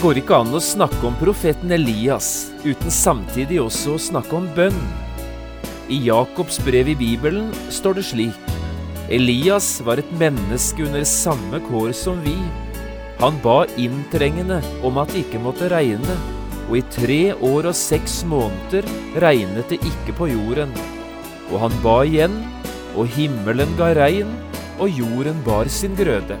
Det går ikke an å snakke om profeten Elias uten samtidig også å snakke om bønn. I Jakobs brev i Bibelen står det slik Elias var et menneske under samme kår som vi. Han ba inntrengende om at det ikke måtte regne, og i tre år og seks måneder regnet det ikke på jorden. Og han ba igjen, og himmelen ga regn, og jorden bar sin grøde.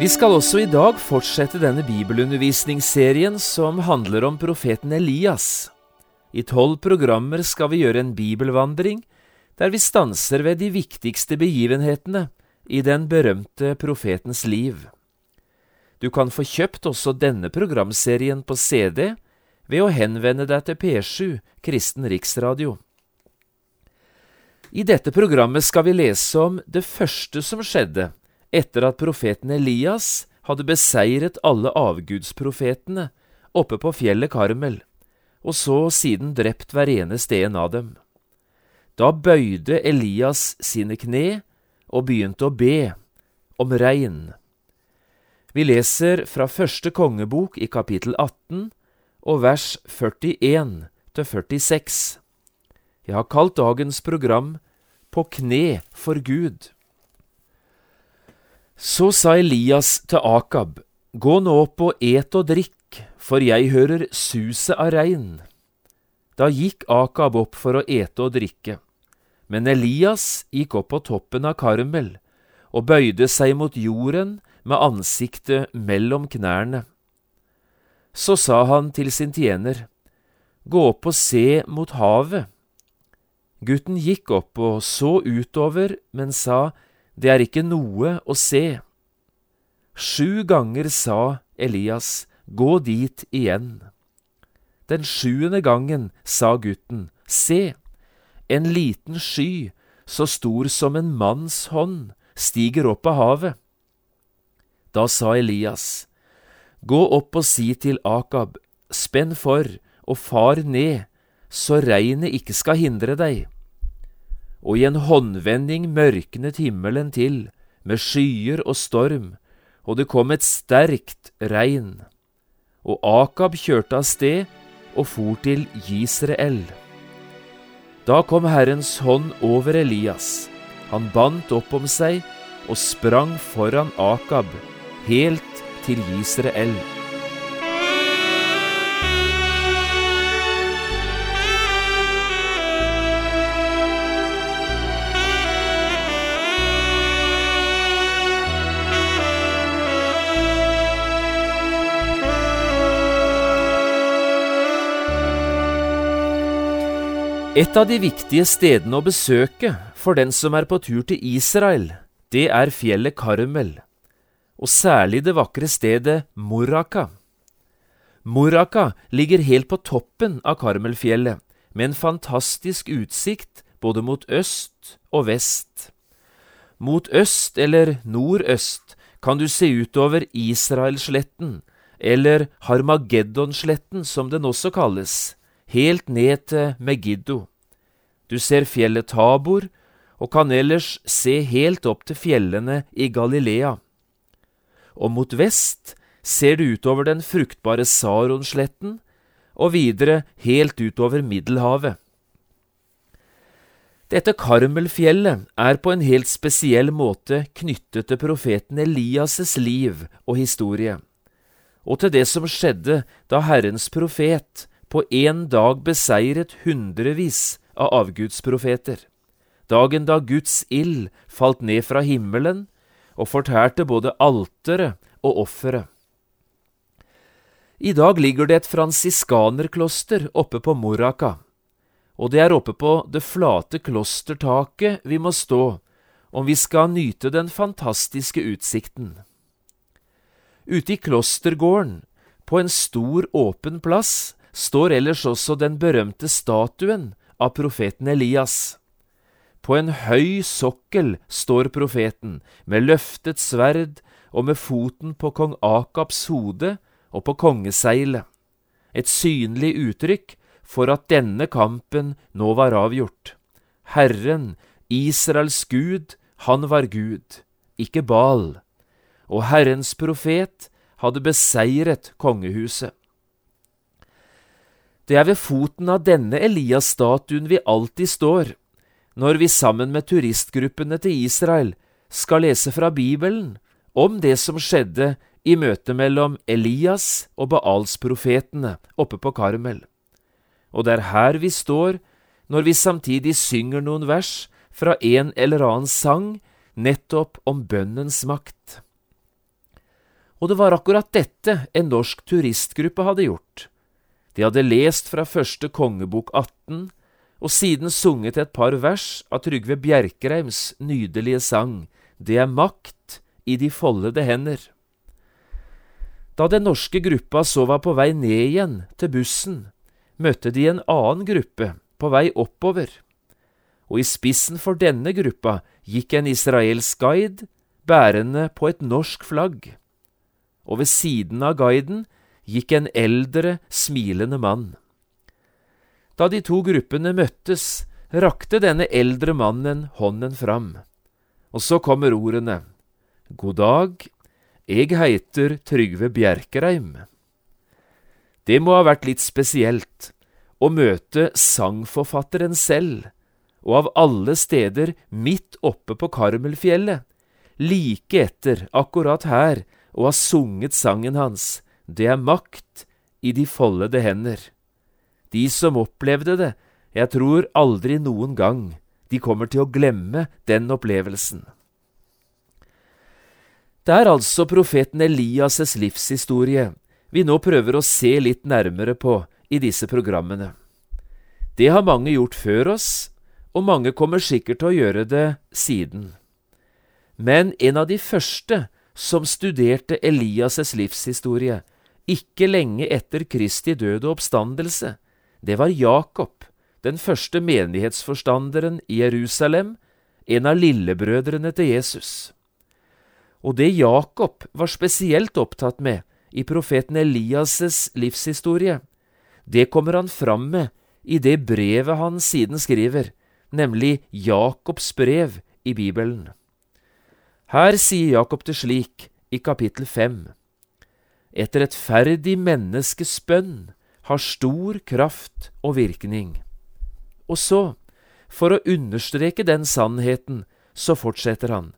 Vi skal også i dag fortsette denne bibelundervisningsserien som handler om profeten Elias. I tolv programmer skal vi gjøre en bibelvandring der vi stanser ved de viktigste begivenhetene i den berømte profetens liv. Du kan få kjøpt også denne programserien på CD ved å henvende deg til P7 Kristen Riksradio. I dette programmet skal vi lese om det første som skjedde etter at profeten Elias hadde beseiret alle avgudsprofetene oppe på fjellet Karmel, og så siden drept hver eneste en av dem. Da bøyde Elias sine kne og begynte å be om regn. Vi leser fra første kongebok i kapittel 18 og vers 41 til 46. Jeg har kalt dagens program På kne for Gud. Så sa Elias til Akab, Gå nå opp og et og drikk, for jeg hører suset av regn. Da gikk Akab opp for å ete og drikke, men Elias gikk opp på toppen av Karmel og bøyde seg mot jorden med ansiktet mellom knærne. Så sa han til sin tjener, Gå opp og se mot havet. Gutten gikk opp og så utover, men sa, det er ikke noe å se. Sju ganger sa Elias, gå dit igjen. Den sjuende gangen sa gutten, se, en liten sky, så stor som en manns hånd, stiger opp av havet. Da sa Elias, gå opp og si til Akab, spenn for og far ned, så regnet ikke skal hindre deg og i en håndvending mørknet himmelen til, med skyer og storm, og det kom et sterkt regn. Og Akab kjørte av sted og for til Israel. Da kom Herrens hånd over Elias. Han bandt opp om seg og sprang foran Akab, helt til Gisrael. Et av de viktige stedene å besøke for den som er på tur til Israel, det er fjellet Karmel, og særlig det vakre stedet Moraka. Moraka ligger helt på toppen av Karmelfjellet, med en fantastisk utsikt både mot øst og vest. Mot øst eller nordøst kan du se utover Israelsletten, eller Harmageddonsletten som den også kalles helt ned til Megiddo. Du ser fjellet Tabor og kan ellers se helt opp til fjellene i Galilea. Og mot vest ser du utover den fruktbare Saronsletten og videre helt utover Middelhavet. Dette Karmelfjellet er på en helt spesiell måte knyttet til profeten Elias' liv og historie, og til det som skjedde da Herrens profet på én dag beseiret hundrevis av avgudsprofeter. Dagen da Guds ild falt ned fra himmelen og fortærte både alteret og offeret. I dag ligger det et fransiskanerkloster oppe på Moraka, og det er oppe på det flate klostertaket vi må stå om vi skal nyte den fantastiske utsikten. Ute i klostergården, på en stor, åpen plass, står ellers også den berømte statuen av profeten Elias. På en høy sokkel står profeten, med løftet sverd og med foten på kong Akabs hode og på kongeseilet, et synlig uttrykk for at denne kampen nå var avgjort. Herren, Israels Gud, han var Gud, ikke Bal, og Herrens profet hadde beseiret kongehuset. Det er ved foten av denne Elias-statuen vi alltid står, når vi sammen med turistgruppene til Israel skal lese fra Bibelen om det som skjedde i møtet mellom Elias og Baals-profetene oppe på Karmel. Og det er her vi står når vi samtidig synger noen vers fra en eller annen sang nettopp om bønnens makt. Og det var akkurat dette en norsk turistgruppe hadde gjort. De hadde lest fra første kongebok 18 og siden sunget et par vers av Trygve Bjerkreims nydelige sang Det er makt i de foldede hender. Da den norske gruppa så var på vei ned igjen til bussen, møtte de en annen gruppe på vei oppover, og i spissen for denne gruppa gikk en israelsk guide bærende på et norsk flagg, og ved siden av guiden gikk en eldre, smilende mann. Da de to gruppene møttes, rakte denne eldre mannen hånden fram, og så kommer ordene God dag, jeg heiter Trygve Bjerkreim. Det må ha vært litt spesielt å møte sangforfatteren selv, og av alle steder midt oppe på Karmelfjellet, like etter, akkurat her, å ha sunget sangen hans Det er makt i de foldede hender. De som opplevde det, jeg tror aldri noen gang de kommer til å glemme den opplevelsen. Det er altså profeten Elias' livshistorie vi nå prøver å se litt nærmere på i disse programmene. Det har mange gjort før oss, og mange kommer sikkert til å gjøre det siden. Men en av de første som studerte Elias' livshistorie, ikke lenge etter Kristi død og oppstandelse, det var Jakob, den første menighetsforstanderen i Jerusalem, en av lillebrødrene til Jesus. Og det Jakob var spesielt opptatt med i profeten Elias' livshistorie, det kommer han fram med i det brevet han siden skriver, nemlig Jakobs brev i Bibelen. Her sier Jakob det slik i kapittel fem. Et rettferdig menneskes bønn har stor kraft og virkning. Og så, for å understreke den sannheten, så fortsetter han.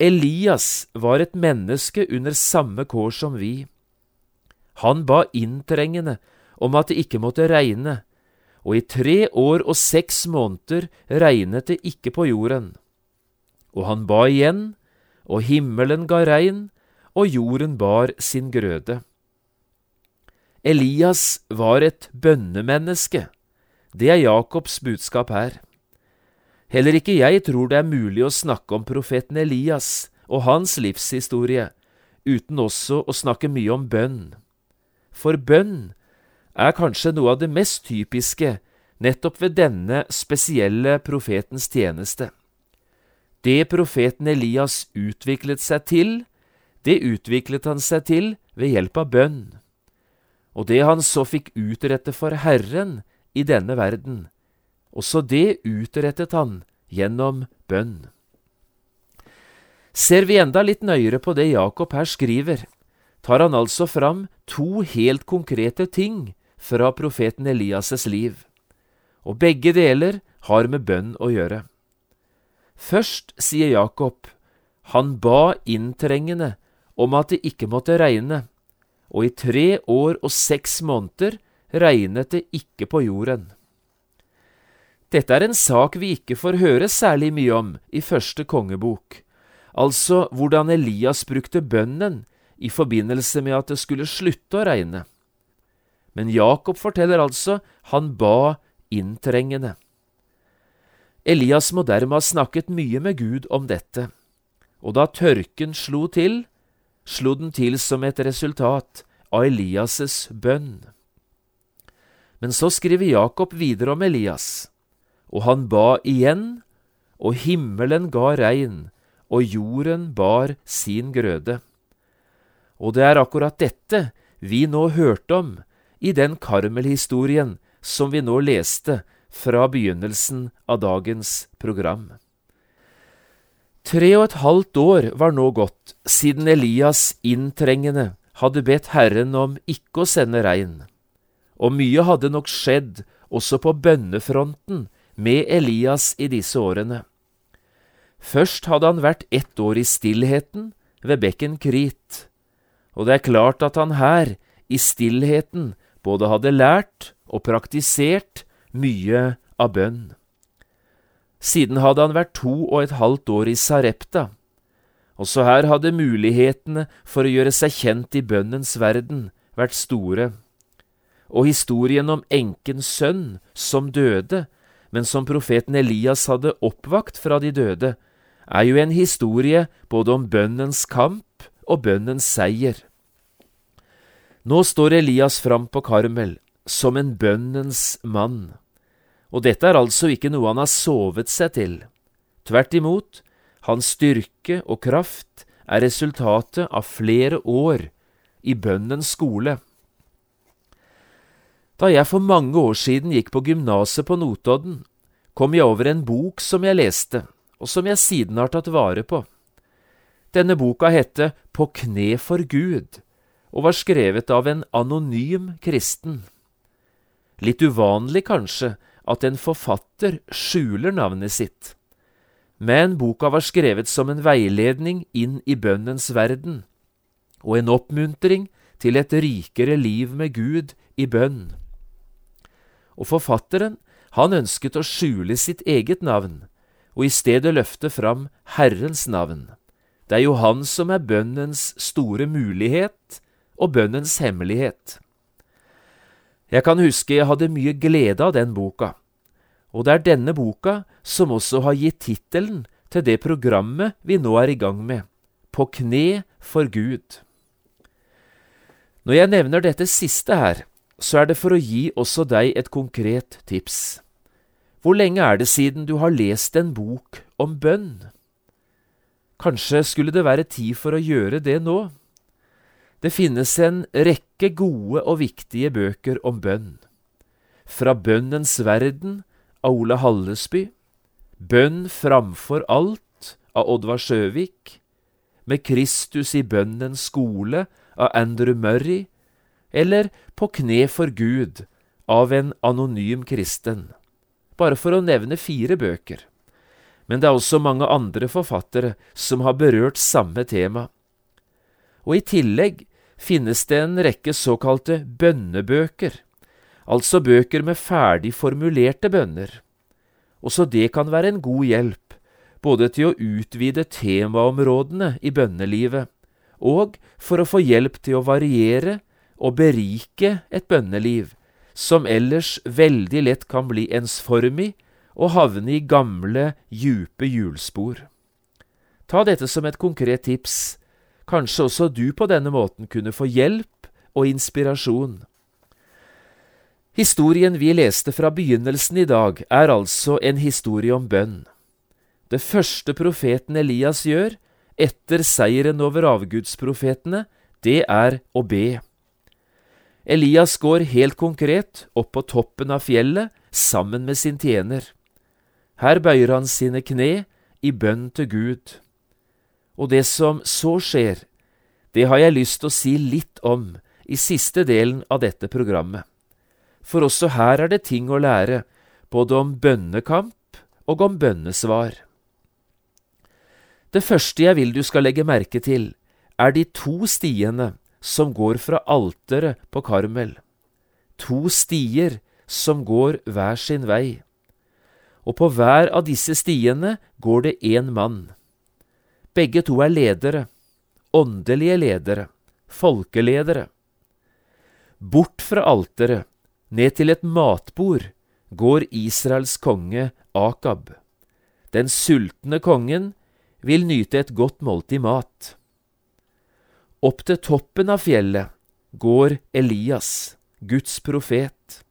Elias var et menneske under samme kår som vi. Han ba inntrengende om at det ikke måtte regne, og i tre år og seks måneder regnet det ikke på jorden. Og han ba igjen, og himmelen ga regn, og jorden bar sin grøde. Elias var et bønnemenneske. Det er Jakobs budskap her. Heller ikke jeg tror det er mulig å snakke om profeten Elias og hans livshistorie uten også å snakke mye om bønn. For bønn er kanskje noe av det mest typiske nettopp ved denne spesielle profetens tjeneste. Det profeten Elias utviklet seg til, det utviklet han seg til ved hjelp av bønn. Og det han så fikk utrette for Herren i denne verden, også det utrettet han gjennom bønn. Ser vi enda litt nøyere på det Jakob her skriver, tar han altså fram to helt konkrete ting fra profeten Elias' liv, og begge deler har med bønn å gjøre. Først sier Jakob, han ba inntrengende om at det ikke måtte regne, og i tre år og seks måneder regnet det ikke på jorden. Dette er en sak vi ikke får høre særlig mye om i første kongebok, altså hvordan Elias brukte bønnen i forbindelse med at det skulle slutte å regne. Men Jakob forteller altså han ba inntrengende. Elias må dermed ha snakket mye med Gud om dette, og da tørken slo til, slo den til som et resultat av Elias' bønn. Men så skriver Jakob videre om Elias, og han ba igjen, og himmelen ga regn, og jorden bar sin grøde. Og det er akkurat dette vi nå hørte om i den Karmel-historien som vi nå leste fra begynnelsen av dagens program. Tre og et halvt år var nå gått siden Elias inntrengende hadde bedt Herren om ikke å sende regn, og mye hadde nok skjedd også på bønnefronten med Elias i disse årene. Først hadde han vært ett år i stillheten ved bekken Krit, og det er klart at han her, i stillheten, både hadde lært og praktisert mye av bønn. Siden hadde han vært to og et halvt år i Sarepta. Også her hadde mulighetene for å gjøre seg kjent i bønnens verden vært store. Og historien om enkens sønn som døde, men som profeten Elias hadde oppvakt fra de døde, er jo en historie både om bønnens kamp og bønnens seier. Nå står Elias fram på Karmel som en bønnens mann. Og dette er altså ikke noe han har sovet seg til. Tvert imot, hans styrke og kraft er resultatet av flere år i bønnens skole. Da jeg for mange år siden gikk på gymnaset på Notodden, kom jeg over en bok som jeg leste, og som jeg siden har tatt vare på. Denne boka hette På kne for Gud og var skrevet av en anonym kristen. Litt uvanlig kanskje at en forfatter skjuler navnet sitt, men boka var skrevet som en veiledning inn i bønnens verden, og en oppmuntring til et rikere liv med Gud i bønn. Og forfatteren, han ønsket å skjule sitt eget navn, og i stedet løfte fram Herrens navn. Det er jo Han som er bønnens store mulighet og bønnens hemmelighet. Jeg kan huske jeg hadde mye glede av den boka, og det er denne boka som også har gitt tittelen til det programmet vi nå er i gang med, På kne for Gud. Når jeg nevner dette siste her, så er det for å gi også deg et konkret tips. Hvor lenge er det siden du har lest en bok om bønn? Kanskje skulle det være tid for å gjøre det nå? Det finnes en rekke gode og viktige bøker om bønn. Fra Bønnens verden av Ole Hallesby, Bønn framfor alt av Oddvar Sjøvik, Med Kristus i bønnens skole av Andrew Murray, eller På kne for Gud av en anonym kristen. Bare for å nevne fire bøker. Men det er også mange andre forfattere som har berørt samme tema. Og i tillegg finnes det en rekke såkalte bønnebøker, altså bøker med ferdig formulerte bønner. Også det kan være en god hjelp, både til å utvide temaområdene i bønnelivet, og for å få hjelp til å variere og berike et bønneliv, som ellers veldig lett kan bli ensformig og havne i gamle, djupe hjulspor. Ta dette som et konkret tips Kanskje også du på denne måten kunne få hjelp og inspirasjon. Historien vi leste fra begynnelsen i dag, er altså en historie om bønn. Det første profeten Elias gjør, etter seieren over avgudsprofetene, det er å be. Elias går helt konkret opp på toppen av fjellet sammen med sin tjener. Her bøyer han sine kne i bønn til Gud. Og det som så skjer, det har jeg lyst til å si litt om i siste delen av dette programmet. For også her er det ting å lære, både om bønnekamp og om bønnesvar. Det første jeg vil du skal legge merke til, er de to stiene som går fra alteret på Karmel. To stier som går hver sin vei. Og på hver av disse stiene går det én mann. Begge to er ledere, åndelige ledere, folkeledere. Bort fra alteret, ned til et matbord, går Israels konge Akab. Den sultne kongen vil nyte et godt måltid mat. Opp til toppen av fjellet går Elias, Guds profet,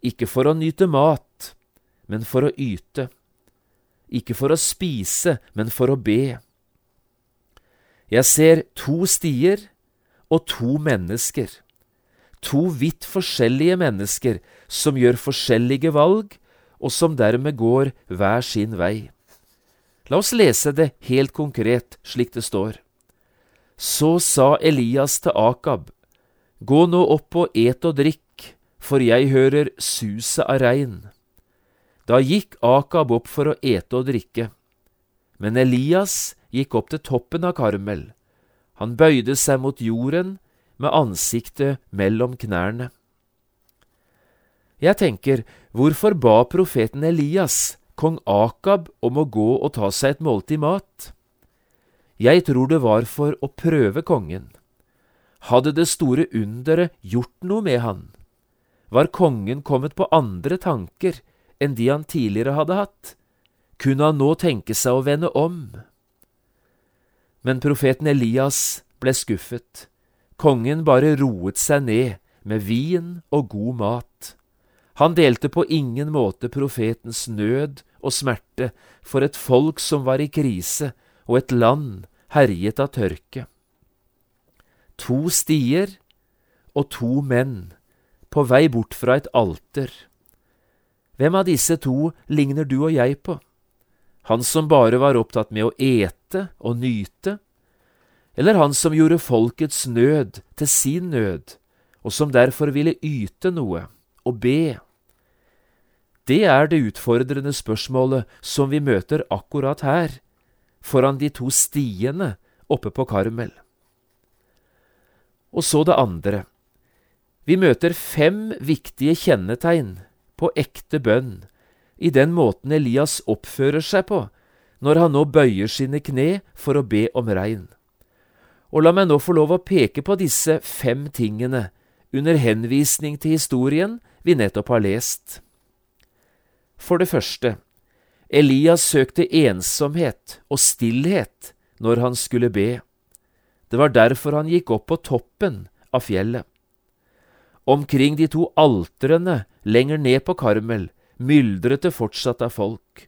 ikke for å nyte mat, men for å yte, ikke for å spise, men for å be. Jeg ser to stier og to mennesker, to vidt forskjellige mennesker som gjør forskjellige valg, og som dermed går hver sin vei. La oss lese det helt konkret slik det står. Så sa Elias til Akab, Gå nå opp og et og drikk, for jeg hører suset av regn. Da gikk Akab opp for å ete og drikke. Men Elias gikk opp til toppen av Karmel. Han bøyde seg mot jorden med ansiktet mellom knærne. Jeg tenker, hvorfor ba profeten Elias kong Akab om å gå og ta seg et måltid mat? Jeg tror det var for å prøve kongen. Hadde det store underet gjort noe med han? Var kongen kommet på andre tanker enn de han tidligere hadde hatt? Kunne han nå tenke seg å vende om? Men profeten Elias ble skuffet. Kongen bare roet seg ned med vin og god mat. Han delte på ingen måte profetens nød og smerte for et folk som var i krise, og et land herjet av tørke. To stier og to menn på vei bort fra et alter. Hvem av disse to ligner du og jeg på? Han som bare var opptatt med å ete og nyte? Eller han som gjorde folkets nød til sin nød, og som derfor ville yte noe og be? Det er det utfordrende spørsmålet som vi møter akkurat her, foran de to stiene oppe på Karmel. Og så det andre. Vi møter fem viktige kjennetegn på ekte bønn i den måten Elias oppfører seg på når han nå bøyer sine kne for å be om regn. Og la meg nå få lov å peke på disse fem tingene under henvisning til historien vi nettopp har lest. For det første, Elias søkte ensomhet og stillhet når han skulle be. Det var derfor han gikk opp på toppen av fjellet. Omkring de to altrene lenger ned på Karmel myldret det fortsatt av folk,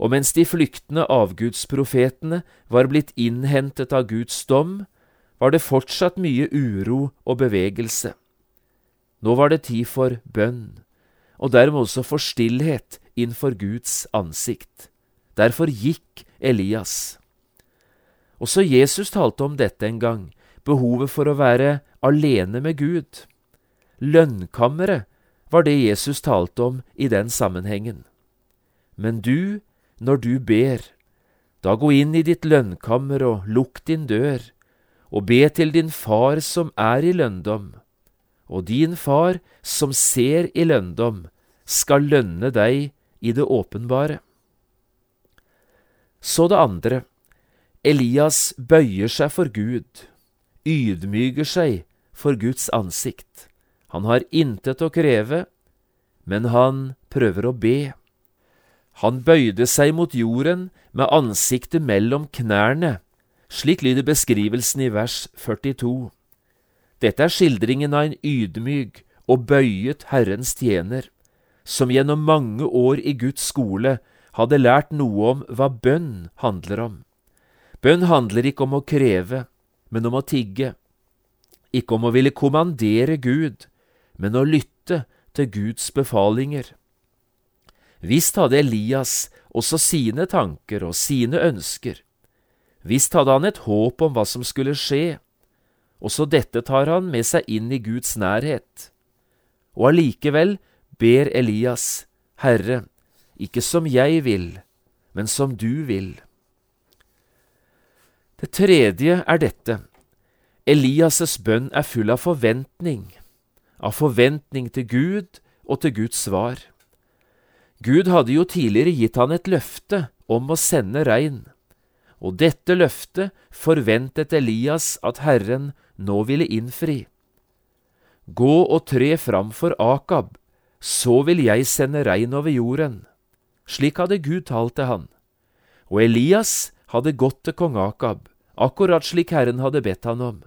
og mens de flyktende avgudsprofetene var blitt innhentet av Guds dom, var det fortsatt mye uro og bevegelse. Nå var det tid for bønn og dermed også for stillhet innenfor Guds ansikt. Derfor gikk Elias. Også Jesus talte om dette en gang, behovet for å være alene med Gud. Lønnkammeret var det Jesus talte om i den sammenhengen. Men du, når du ber, da gå inn i ditt lønnkammer og lukk din dør, og be til din far som er i lønndom og din far, som ser i lønndom, skal lønne deg i det åpenbare. Så det andre. Elias bøyer seg for Gud, ydmyker seg for Guds ansikt. Han har intet å kreve, men han prøver å be. Han bøyde seg mot jorden med ansiktet mellom knærne, slik lyder beskrivelsen i vers 42. Dette er skildringen av en ydmyk og bøyet Herrens tjener, som gjennom mange år i Guds skole hadde lært noe om hva bønn handler om. Bønn handler ikke om å kreve, men om å tigge, ikke om å ville kommandere Gud, men å lytte til Guds befalinger. Visst hadde Elias også sine tanker og sine ønsker. Visst hadde han et håp om hva som skulle skje, også dette tar han med seg inn i Guds nærhet. Og allikevel ber Elias, Herre, ikke som jeg vil, men som du vil. Det tredje er dette. Elias' bønn er full av forventning, av forventning til Gud og til Guds svar. Gud hadde jo tidligere gitt han et løfte om å sende regn, og dette løftet forventet Elias at Herren nå ville innfri. Gå og tre fram for Akab, så vil jeg sende regn over jorden. Slik hadde Gud talt til han. Og Elias hadde gått til kong Akab, akkurat slik Herren hadde bedt han om.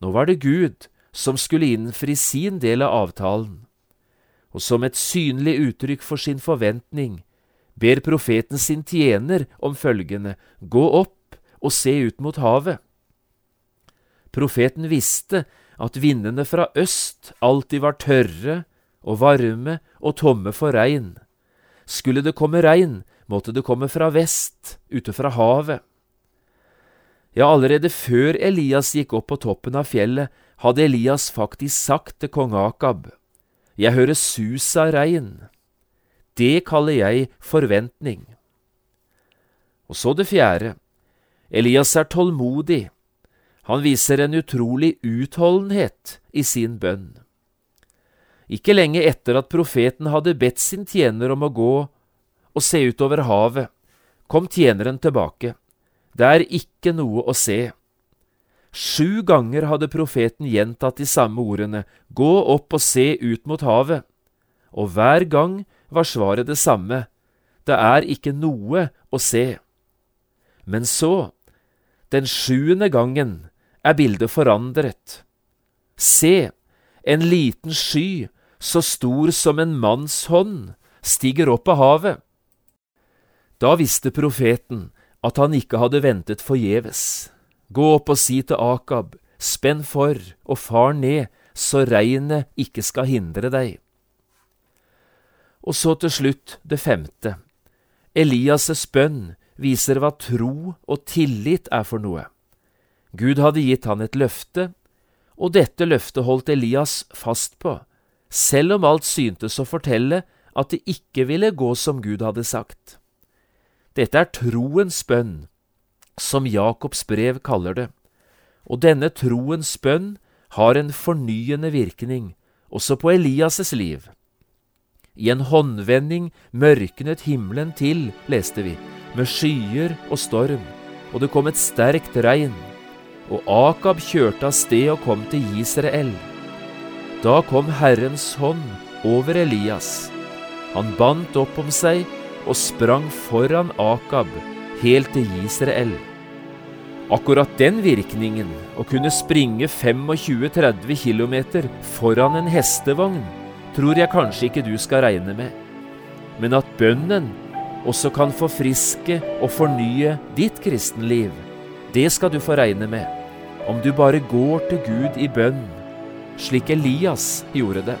Nå var det Gud som skulle innfri sin del av avtalen. Og som et synlig uttrykk for sin forventning ber profeten sin tjener om følgende, gå opp og se ut mot havet. Profeten visste at vindene fra øst alltid var tørre og varme og tomme for regn. Skulle det komme regn, måtte det komme fra vest, ute fra havet. Ja, allerede før Elias gikk opp på toppen av fjellet, hadde Elias faktisk sagt til kong Akab, Jeg hører sus av regn. Det kaller jeg forventning. Og så det fjerde. Elias er tålmodig. Han viser en utrolig utholdenhet i sin bønn. Ikke lenge etter at profeten hadde bedt sin tjener om å gå og se utover havet, kom tjeneren tilbake. Det er ikke noe å se. Sju ganger hadde profeten gjentatt de samme ordene, gå opp og se ut mot havet, og hver gang var svaret det samme, det er ikke noe å se. Men så, den sjuende gangen, er bildet forandret. Se, en liten sky, så stor som en manns hånd, stiger opp av havet. Da visste profeten at han ikke hadde ventet forgjeves. Gå opp og si til Akab, spenn for og far ned, så regnet ikke skal hindre deg. Og så til slutt det femte. Elias' bønn viser hva tro og tillit er for noe. Gud hadde gitt han et løfte, og dette løftet holdt Elias fast på, selv om alt syntes å fortelle at det ikke ville gå som Gud hadde sagt. Dette er troens bønn, som Jakobs brev kaller det, og denne troens bønn har en fornyende virkning også på Elias' liv. I en håndvending mørknet himmelen til, leste vi, med skyer og storm, og det kom et sterkt regn. Og Akab kjørte av sted og kom til Israel. Da kom Herrens hånd over Elias. Han bandt opp om seg og sprang foran Akab helt til Israel. Akkurat den virkningen, å kunne springe 25-30 km foran en hestevogn, tror jeg kanskje ikke du skal regne med, men at bønnen også kan forfriske og fornye ditt kristenliv, det skal du få regne med, om du bare går til Gud i bønn, slik Elias gjorde det.